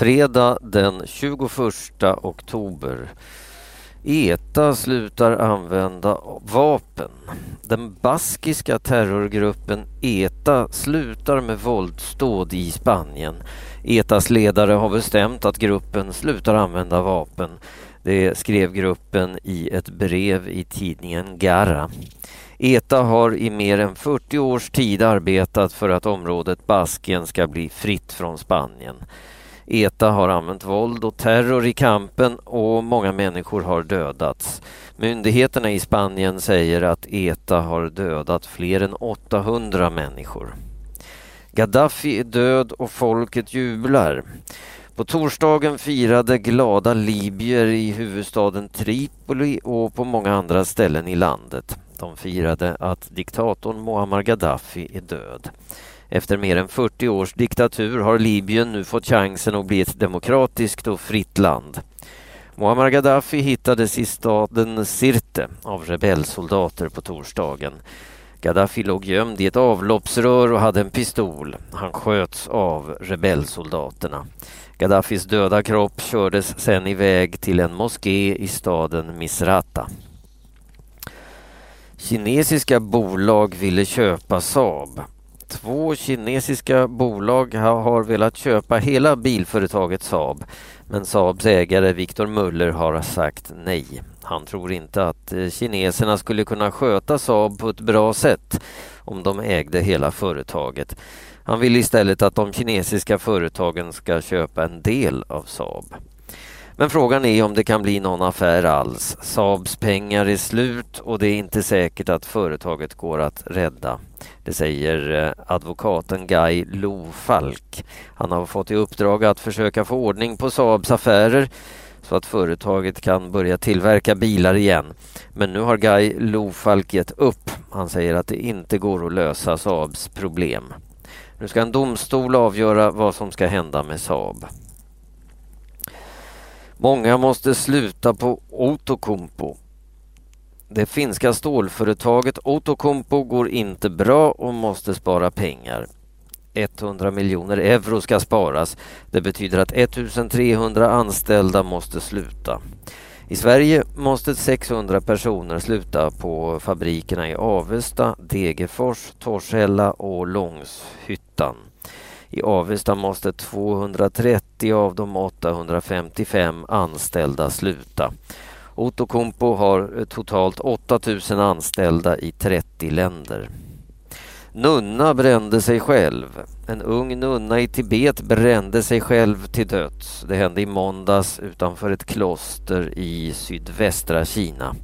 Fredag den 21 oktober. ETA slutar använda vapen. Den baskiska terrorgruppen ETA slutar med våldsdåd i Spanien. ETAs ledare har bestämt att gruppen slutar använda vapen. Det skrev gruppen i ett brev i tidningen Garra. ETA har i mer än 40 års tid arbetat för att området Baskien ska bli fritt från Spanien. ETA har använt våld och terror i kampen och många människor har dödats. Myndigheterna i Spanien säger att ETA har dödat fler än 800 människor. Gaddafi är död och folket jublar. På torsdagen firade glada libyer i huvudstaden Tripoli och på många andra ställen i landet. De firade att diktatorn Muammar Gaddafi är död. Efter mer än 40 års diktatur har Libyen nu fått chansen att bli ett demokratiskt och fritt land. Muammar Gaddafi hittades i staden Sirte av rebellsoldater på torsdagen. Gaddafi låg gömd i ett avloppsrör och hade en pistol. Han sköts av rebellsoldaterna. Gaddafis döda kropp kördes sen iväg till en moské i staden Misrata. Kinesiska bolag ville köpa Saab. Två kinesiska bolag har velat köpa hela bilföretaget Saab men Saabs ägare Viktor Muller har sagt nej. Han tror inte att eh, kineserna skulle kunna sköta Saab på ett bra sätt om de ägde hela företaget. Han vill istället att de kinesiska företagen ska köpa en del av Saab. Men frågan är om det kan bli någon affär alls. Saabs pengar är slut och det är inte säkert att företaget går att rädda. Det säger eh, advokaten Guy Lofalk. Han har fått i uppdrag att försöka få ordning på Saabs affärer så att företaget kan börja tillverka bilar igen. Men nu har Guy Lofalk gett upp. Han säger att det inte går att lösa Saabs problem. Nu ska en domstol avgöra vad som ska hända med Saab. Många måste sluta på Outokumpu. Det finska stålföretaget Outokumpu går inte bra och måste spara pengar. 100 miljoner euro ska sparas. Det betyder att 1300 anställda måste sluta. I Sverige måste 600 personer sluta på fabrikerna i Avesta, Degerfors, Torshälla och Långshyttan. I Avesta måste 230 av de 855 anställda sluta. Outokumpu har eh, totalt 8000 anställda i 30 länder. Nunna brände sig själv. En ung nunna i Tibet brände sig själv till döds. Det hände i måndags utanför ett kloster i sydvästra Kina.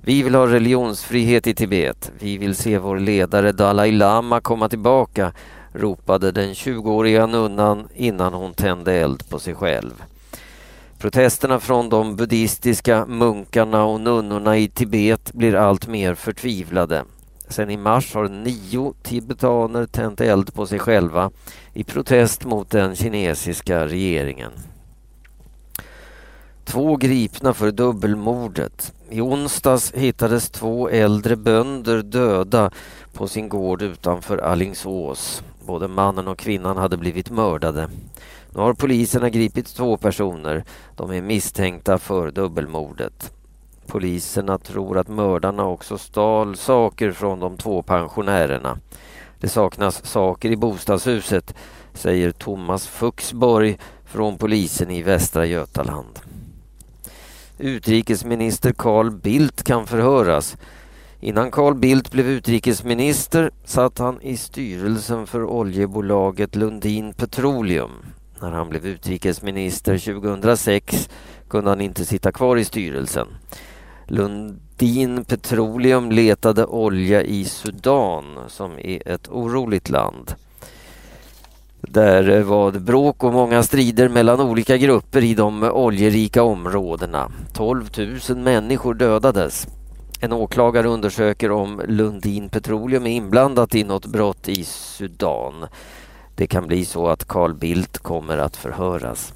Vi vill ha religionsfrihet i Tibet. Vi vill se vår ledare Dalai Lama komma tillbaka ropade den 20-åriga nunnan innan hon tände eld på sig själv. Protesterna från de buddhistiska munkarna och nunnorna i Tibet blir allt mer förtvivlade. Sen i mars har nio tibetaner tänt eld på sig själva i protest mot den kinesiska regeringen. Två gripna för dubbelmordet. I onsdags hittades två äldre bönder döda på sin gård utanför Allingsås. Både mannen och kvinnan hade blivit mördade. Nu har poliserna gripit två personer. De är misstänkta för dubbelmordet. Poliserna tror att mördarna också stal saker från de två pensionärerna. Det saknas saker i bostadshuset, säger Thomas Fuxborg från polisen i Västra Götaland. Utrikesminister Carl Bildt kan förhöras. Innan Carl Bildt blev utrikesminister satt han i styrelsen för oljebolaget Lundin Petroleum. När han blev utrikesminister 2006 kunde han inte sitta kvar i styrelsen. Lundin Petroleum letade olja i Sudan som är ett oroligt land. Där var det bråk och många strider mellan olika grupper i de oljerika områdena. 12 000 människor dödades. En åklagare undersöker om Lundin Petroleum är inblandat i något brott i Sudan. Det kan bli så att Carl Bildt kommer att förhöras.